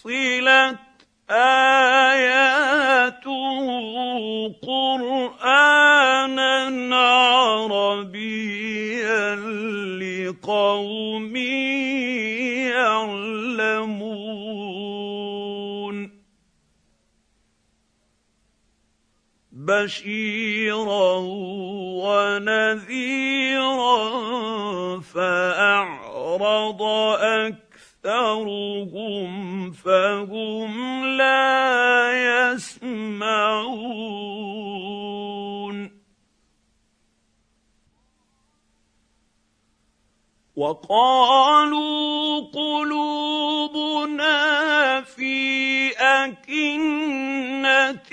فصلت آياته قرآنا عربيا لقوم يعلمون. بشيرا ونذيرا فأعرض أكثرهم فهم لا يسمعون. وقالوا قلوبنا في أكنة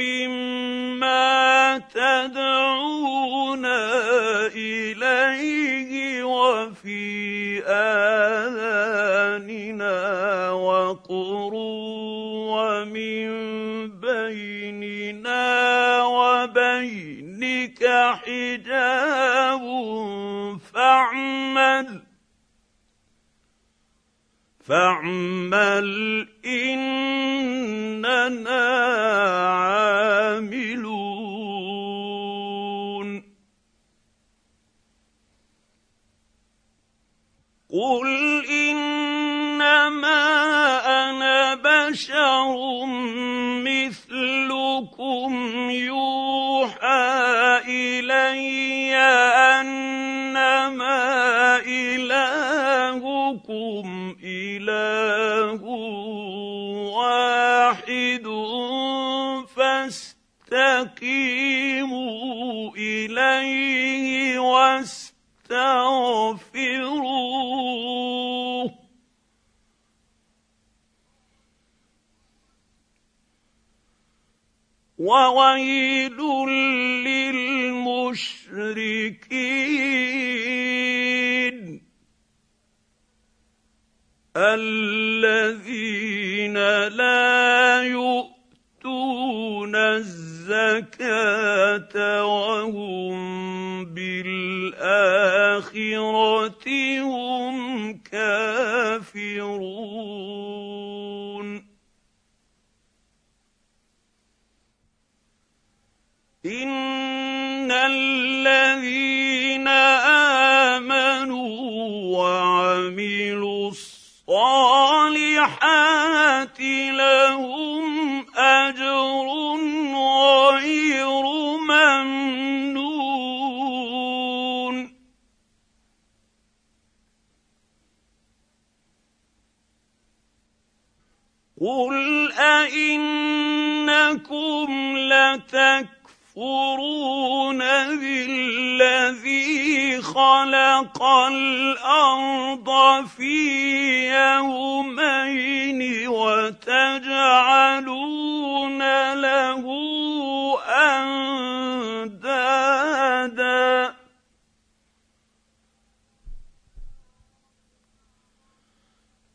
مما تدعونا إليه وفي آذاننا وقر ومن بيننا وبينك حجاب فاعمل فاعمل إننا عاملون. قل إنما أنا بشر مثلكم يوحى وويل للمشركين الذين لا يؤتون الزكاة وهم بالآخرة هم كافرون. الصالحات لهم أجر غير ممنون. قل ائنكم لتكفرون بالذي خلق الأرض في يومين وتجعلون له اندادا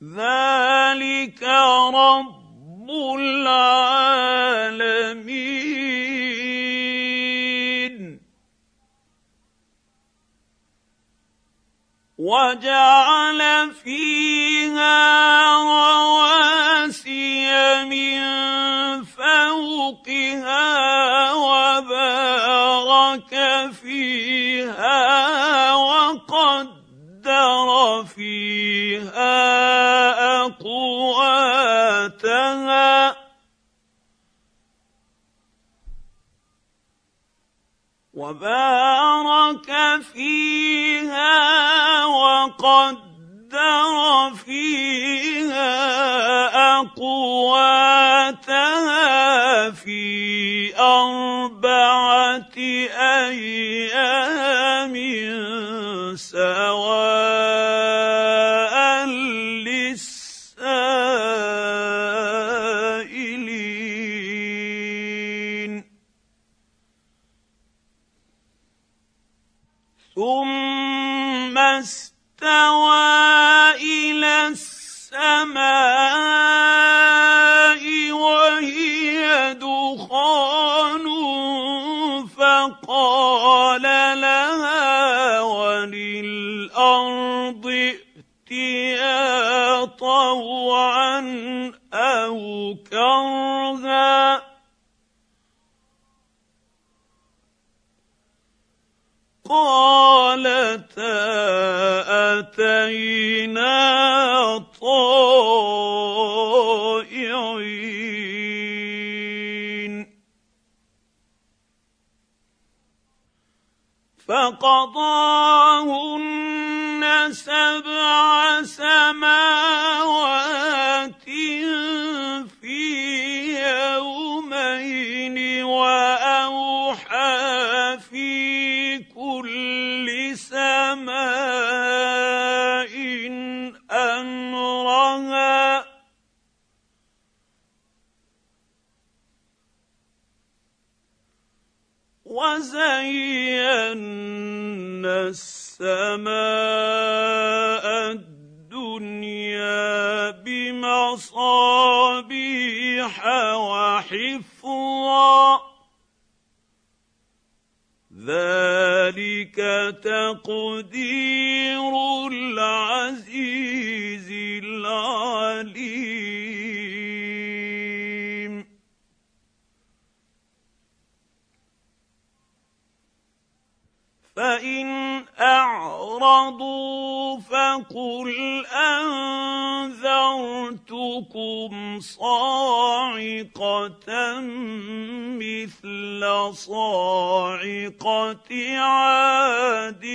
ذلك رب العالمين وجعل فيها رواسي من فوقها وبارك فيها وقدر فيها أقواتها. وبارك فيها وقدر فيها أقواتها في أربعة أيام سواء. طوعا ذلك تقدير العزيز العليم. فإن أعرضوا فقل أنذرتكم صاعقة مثل صاعقة عاد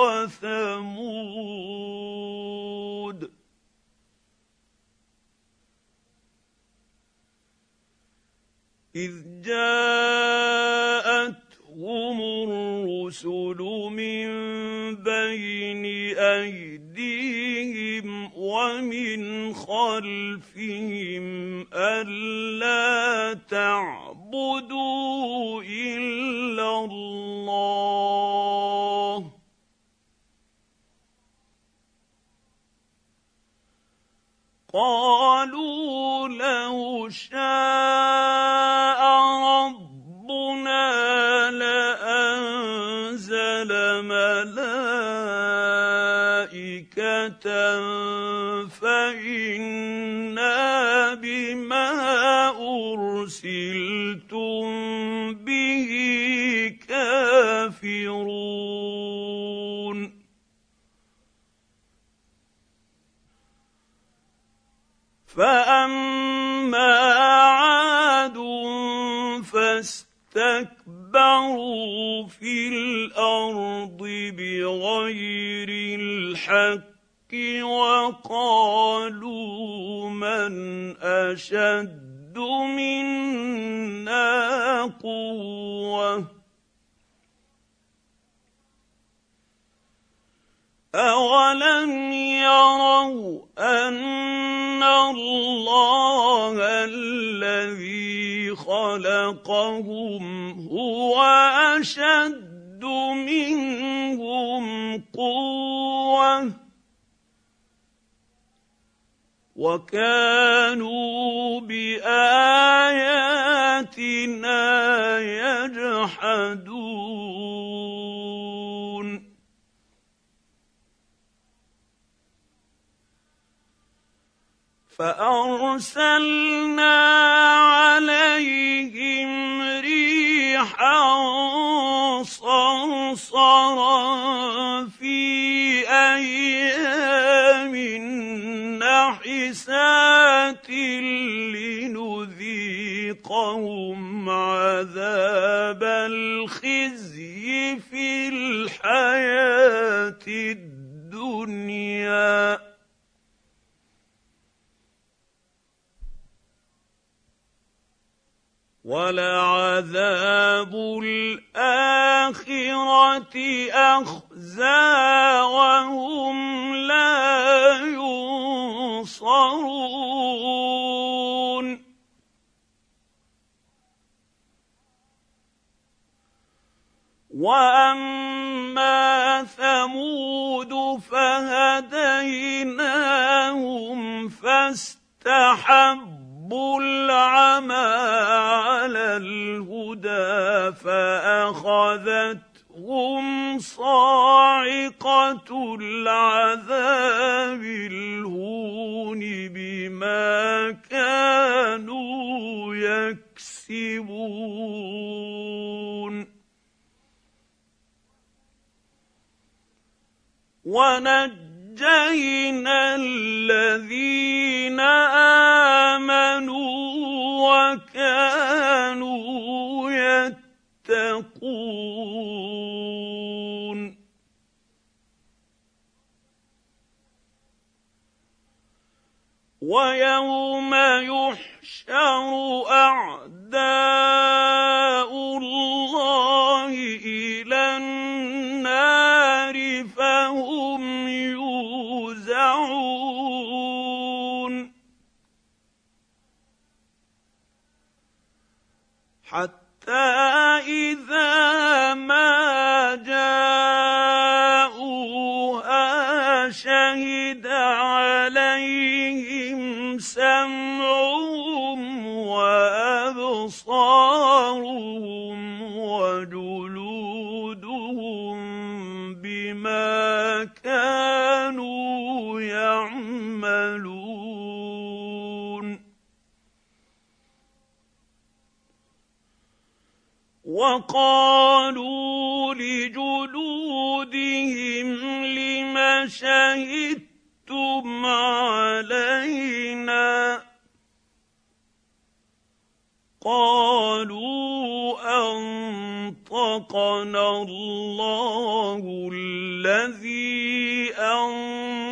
وثمود. إذ جاءتهم الرسل من بين ايديهم ومن خلفهم الا تعبدوا الا الله قالوا لو شاء فإنا بما أرسلتم به كافرون. فأما عاد فاستكبروا في الأرض بغير الحق. وقالوا من أشد منا قوة. أولم يروا أن الله الذي خلقهم هو أشد منهم قوة. وكانوا بآياتنا يجحدون. فأرسلنا عليهم ريحا صرصرا في أيام نحسات لنذيقهم عذاب الخزي في الحياة الدنيا. ولعذاب الآخرة أخزى وهم لا ينصرون. وأما ثمود فهديناهم فاستحبوا العمى على الهدى فأخذتهم صاعقة العذاب الهون بما كانوا يكسبون. ونجينا الذين آمنوا وكانوا يتقون. ويوم يحشر أعداء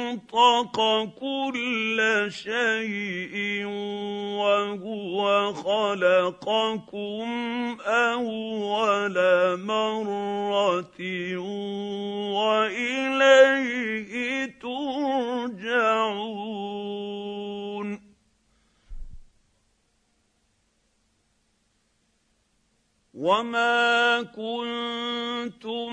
انطق كل شيء وهو خلقكم أول مرة وإليه ترجعون. وما كنتم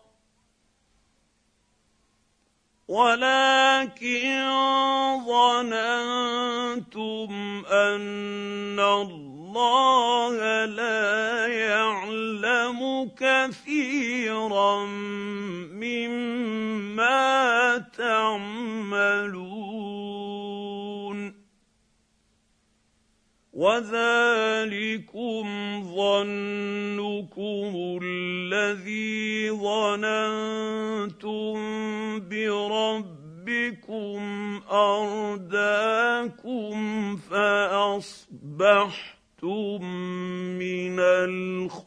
ولكن ظننتم أن الله لا يعلم كثيرا مما تعملون. وذلكم ظنكم الذي ظننتم بربكم أرداكم فأصبحتم من الخاسرين.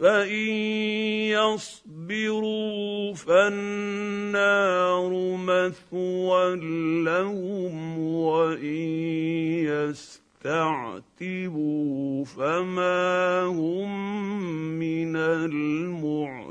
فان يصبروا فالنار مثوى لهم وان يستعتبوا فما هم من المعتبين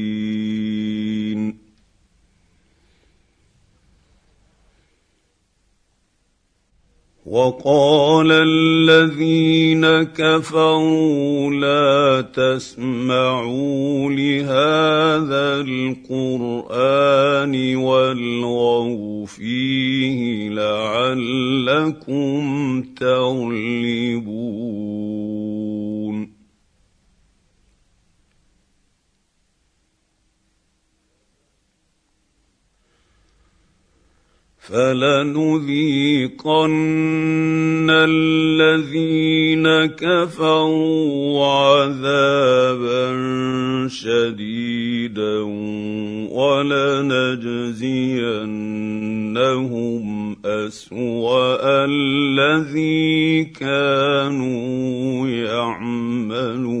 وقال الذين كفروا لا تسمعوا لهذا القرآن والغوا فيه لعلكم تغلبون. فلنذيقن الذين كفروا عذابا شديدا ولنجزينهم أسوأ الذي كانوا يعملون.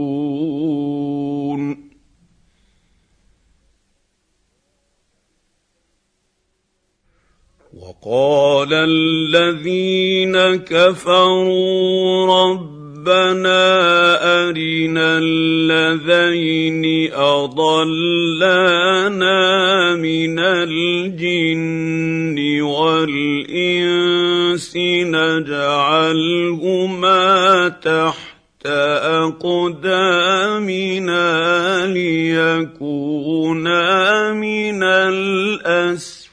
وقال الذين كفروا ربنا أرنا الذين أضلانا من الجن والإنس نجعلهما تحت أقدامنا ليكونا من الاسفلين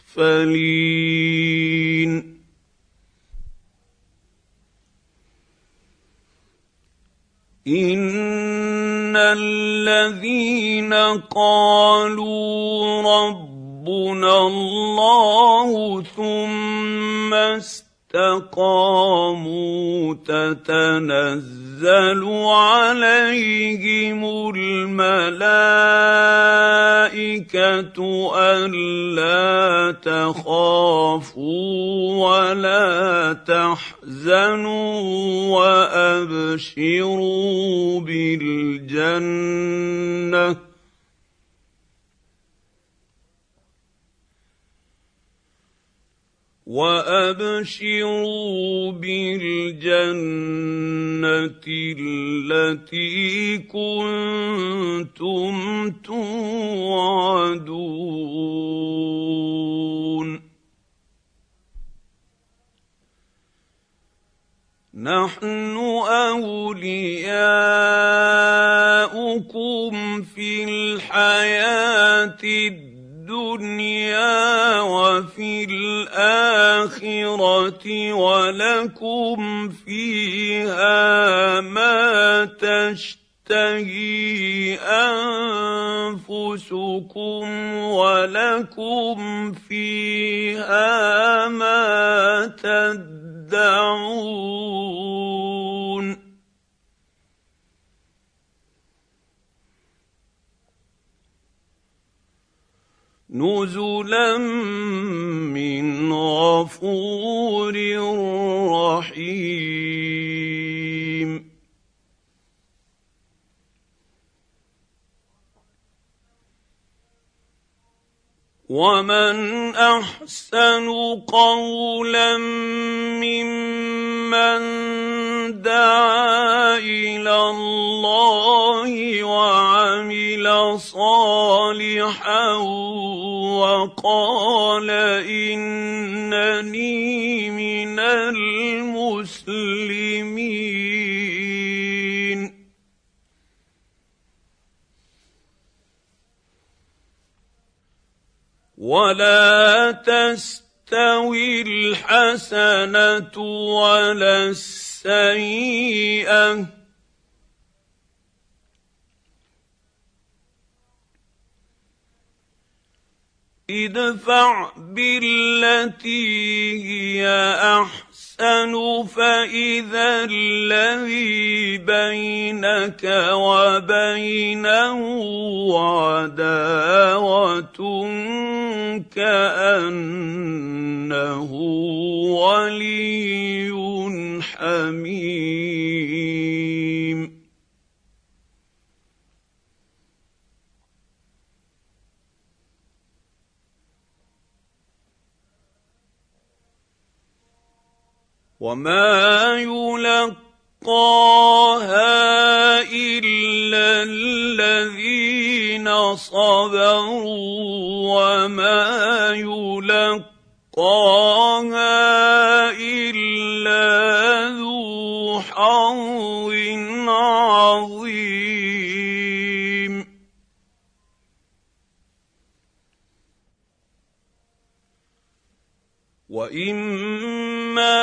ان الذين قالوا ربنا الله ثم استقاموا تتنزل عليهم الملائكة ألا تخافوا ولا تحزنوا وأبشروا بالجنة وأبشروا بالجنة التي كنتم توعدون. نحن أولياؤكم في الحياة الدنيا. الدنيا وفي الآخرة ولكم فيها ما تشتهي أنفسكم ولكم فيها ما تدعون نزلا من غفور رحيم. ومن أحسن قولا ممن دعا إلى الله وعمل صالحا وقال إنني من المسلمين. ولا تستوي الحسنة ولا السيئة. ادفع بالتي هي أحسن فإذا الذي بينك وبينه عداوة كأنه ولي حميم. وما يلقاها الا الذين صبروا وما يلقاها الا ذو حظ عظيم واما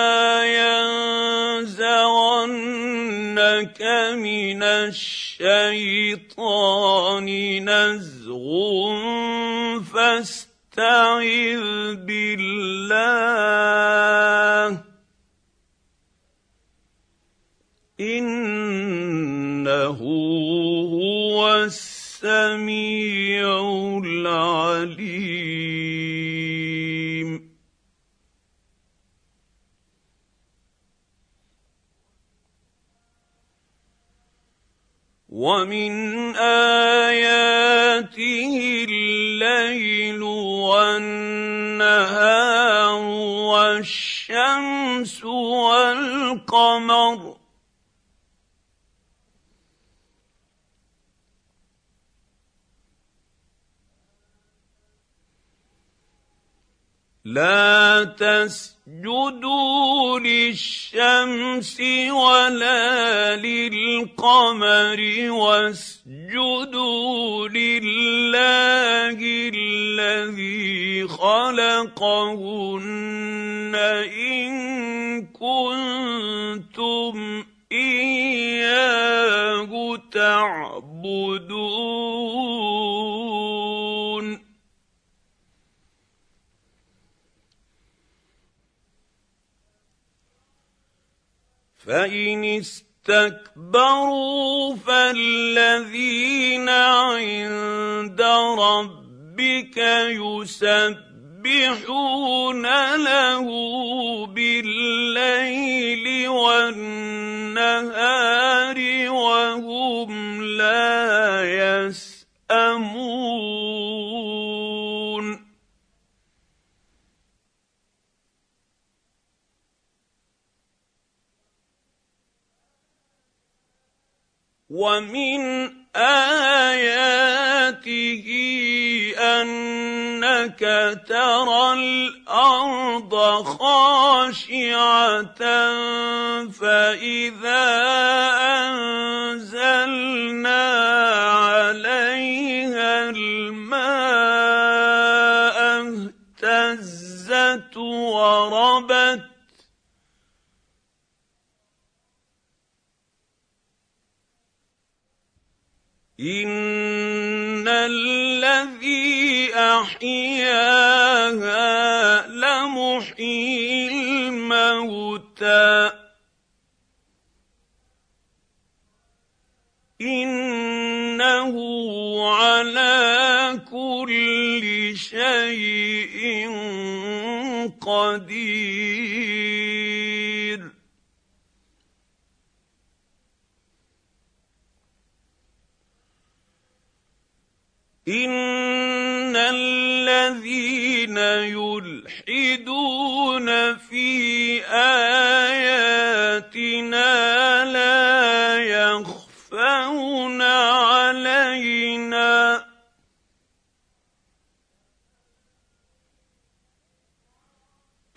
ينزغنك من الشيطان نزغ فاستعذ بالله انه هو السميع العليم ومن اياته الليل والنهار والشمس والقمر لا تسجدوا للشمس ولا للقمر واسجدوا لله الذي خلقهن إن كنتم إياه تعبدون. فان استكبروا فالذين عند ربك يسبحون له بالليل والنهار وهم لا يسامون ومن آياته أنك ترى الأرض خاشعة فإذا أنزلنا الذي احياها لمحيي الموتى. إنه على كل شيء قدير ان الذين يلحدون في آياتنا لا يخفون علينا.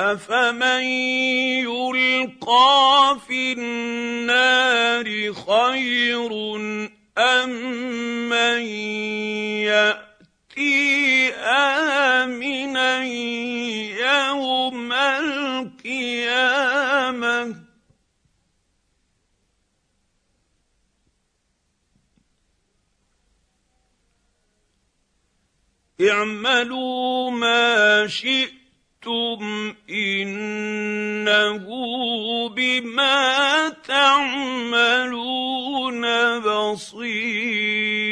افمن يلقى في النار خير أمن يأتي آمنا اعملوا ما شئتم إنه بما تعملون بصير.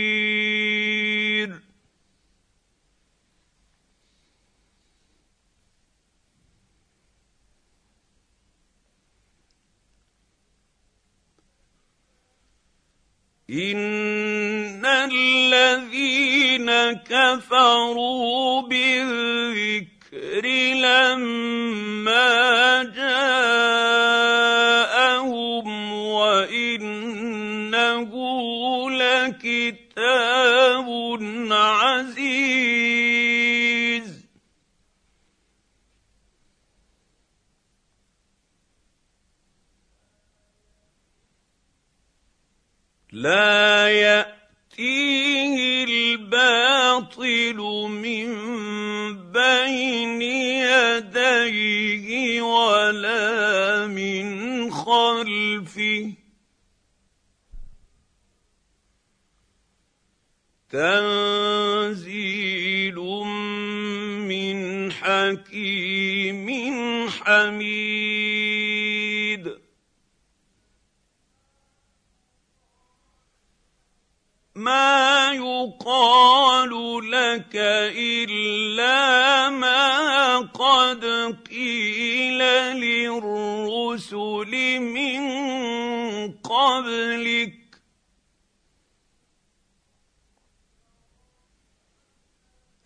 ان الذين كفروا بالذكر لما جاءهم وانه لكتاب عزيز لا يأتيه الباطل من بين يديه ولا من خلفه. تنزيل من حكيم حميد. ما يقال لك إلا ما قد قيل للرسل من قبلك.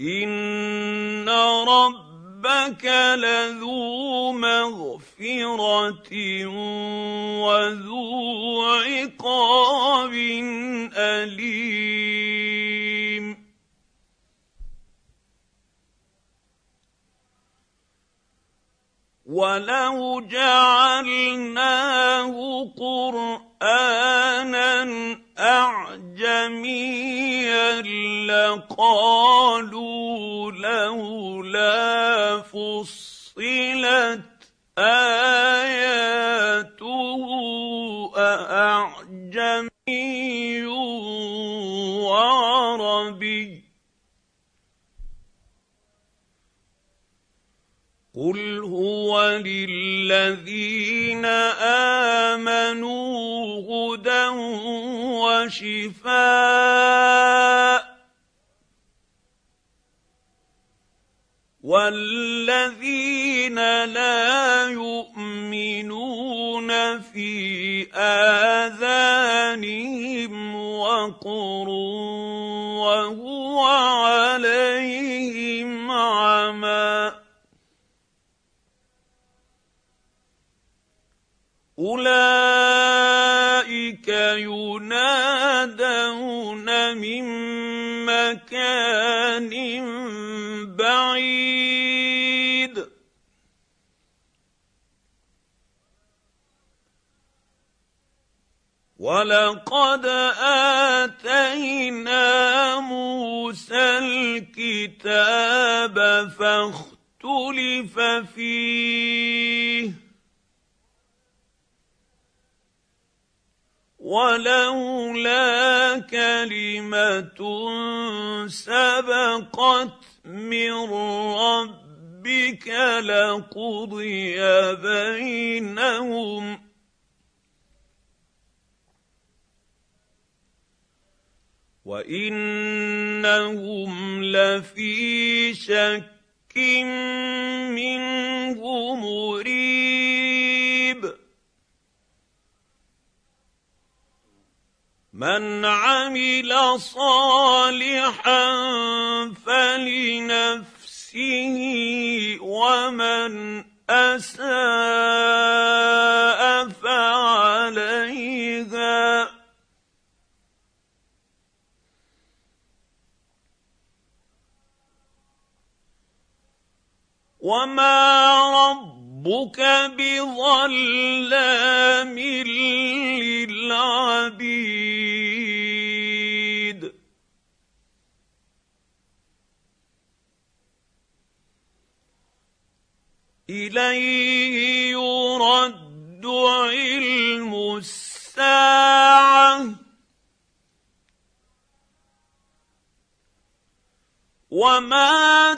إن ربك لذو مغفرة وقر وهو عليهم عمى. أولئك ينادون من مكان بعيد ولقد آتينا موسى الكتاب فاختلف فيه. ولولا كلمة سبقت من ربك لقضي بينهم وانهم لفي شك منه مريب من عمل صالحا فلنفسه ومن اساء ربك بظلام للعبيد اليه يرد علم الساعة وما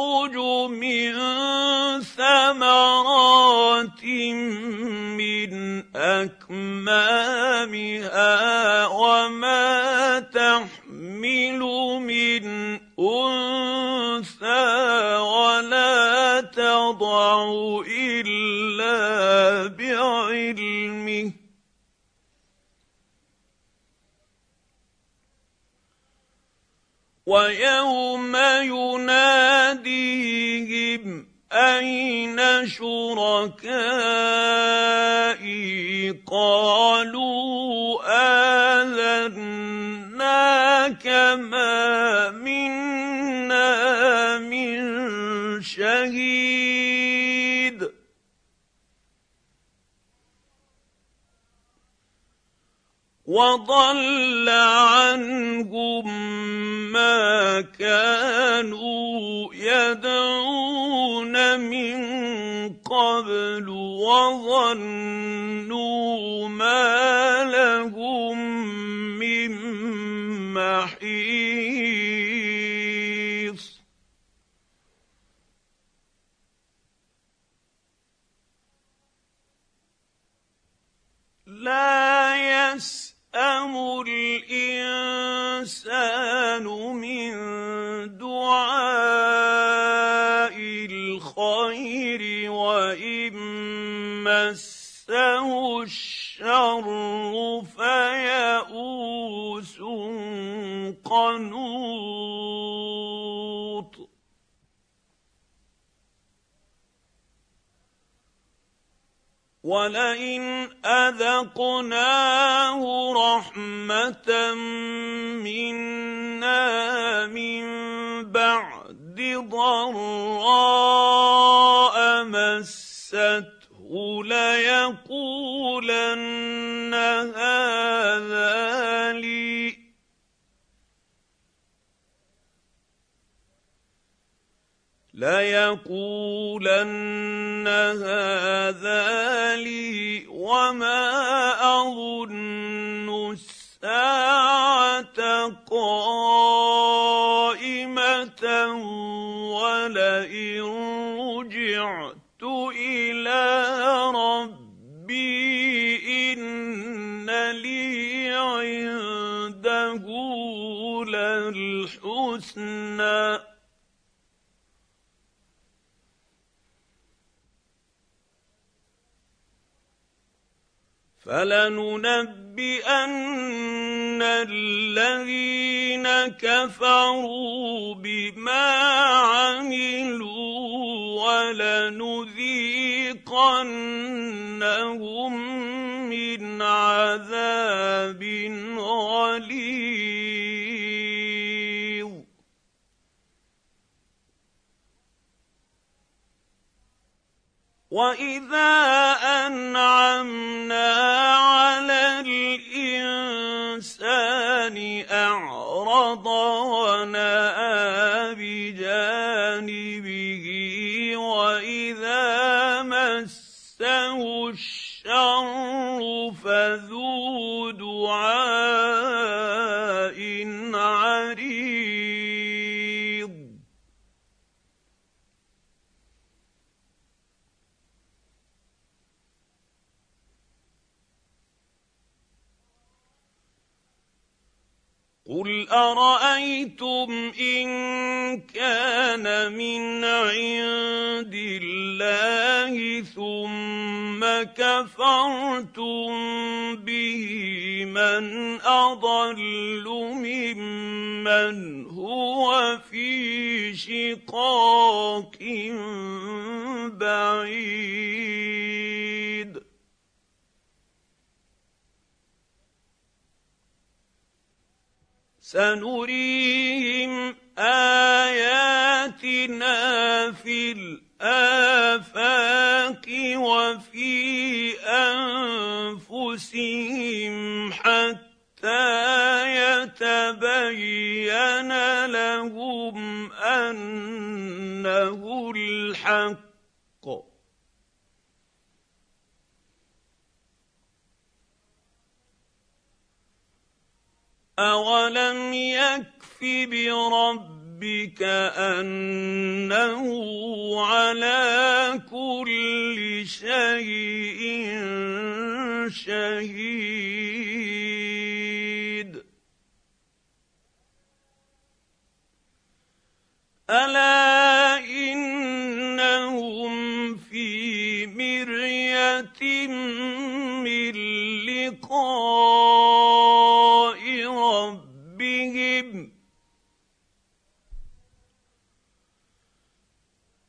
تخرج من ثمرات من أكمامها وما ويوم يناديهم أين شركائي؟ قالوا وضل عنهم ما كانوا يدعون من قبل وظنوا ما لهم من محيص يسأم ولئن اذقناه رحمه منا من بعد ضراء مسته ليقولن هذا لي ليقولن هذا لي وما اظن الساعة قائمه فلننبئن الذين كفروا بما عملوا ولنذيقنهم من عذاب غليظ. واذا انعمنا على الانسان اعرض وناى كفرتم به من أضل ممن هو في شقاق بعيد. سنريهم آياتنا في الآفاق وفي أنفسهم حتى يتبين لهم أنه الحق. اولم يكف بربك ربك أنه على كل شيء شهيد. ألا إنهم في مرية من لقاء